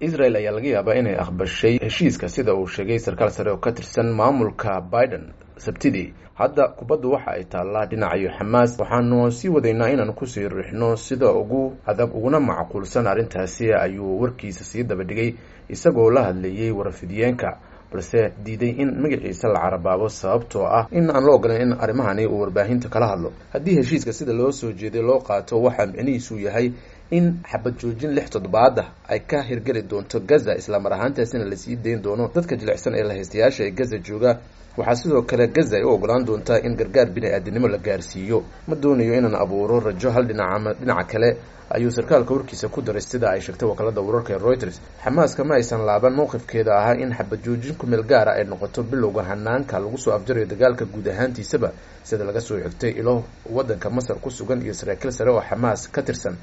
israel ayaa laga yaabaa inay aqbashay heshiiska sida uu sheegay sarkaal sare oo ka tirsan maamulka biden sabtidii hadda kubaddu waxa ay taallaa dhinacayo xamaas waxaanu sii wadaynaa inaanu ku sii riixno sida ugu adag uguna macquulsan arrintaasi ayuu warkiisa sii daba dhigay isagoo la hadlayay warafidiyeenka balse diiday in magaciisa la carabaabo sababtoo ah in aan la ogolayn in arrimahani uu warbaahinta kala hadlo. Haddii heshiiska sida loo soo jeeday loo qaato waxaa micnihiisu yahay in xabad joojin lix toddobaad ah ay ka hirgeli doonto gaza islamar ahaantaasina la sii dayn doono dadka jilicsan ee lahaystayaasha ee gaza jooga. Waxaa sidoo kale gaza ay u ogolaan doontaa in gargaar bini-aadinimo la gaarsiiyo. Ma doonayo inaan abuuro rajo hal dhinac ama dhinaca kale ayuu sarkaalka warkiisa ku daray sida ay sheegtay wakaalada wararka ee reuters. Xamaaska ma aysan laaban mowqifkeeda ahaa in xabad joojin ku meel gaara ay noqoto bilowga hanaanka lagu soo afjarayo dagaalka guud ahaantiisaba sida laga soo xigtay ilo waddanka masar ku sugan iyo saraakiil sare oo xamaas ka tirsan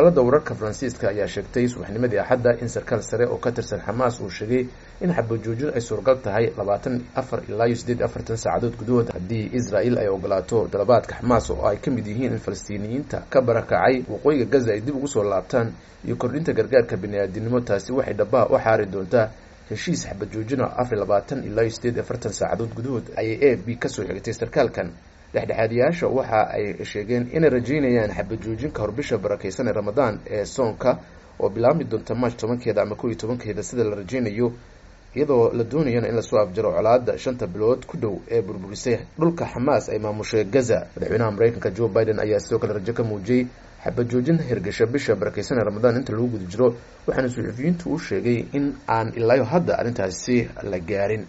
wakaalada wararka faransiiska ayaa sheegtay subaxnimadii axadda in sarkaal sare oo ka tirsan xamaas uu sheegay in xabad ay suuragal tahay labaatan afar ilaa iyo siddeed afartan saacadood gudahood. Haddii israel ay ogolaato dalabaadka xamaas oo ay ka mid yihiin in falastiiniyiinta ka barakacay waqooyiga gaza ay dib ugu soo laabtaan iyo kordhinta gargaarka bini-aadinimo taasi waxay dhabaha u xaari doontaa heshiis xabad afar labaatan ilaa iyo siddeed afartan saacadood gudahood. Ayay a b ka soo xigtay sarkaalkan dhexdhexaadiyaasha waxa ay sheegeen inay rajeynayaan xabad joojin ka hor bisha barakeysan ee ramadaan ee soonka oo bilaabmi doonta march tobankeeda ama kow iyo tobankeeda sida la rajeynayo iyadoo la doonayana in la soo afjaro colaada shanta bilood ku dhow ee burburisay dhulka xamaas ay maamushay gaza. Madaxweynaha mareykanka joe biden ayaa sidoo kale rajo ka muujiyey xabad joojin hirgasha bisha barakeysan ee ramadaan inta lagu guda jiro waxaana suxufiyiintu u sheegay in aan ilaayo hadda arrintaasi la gaarin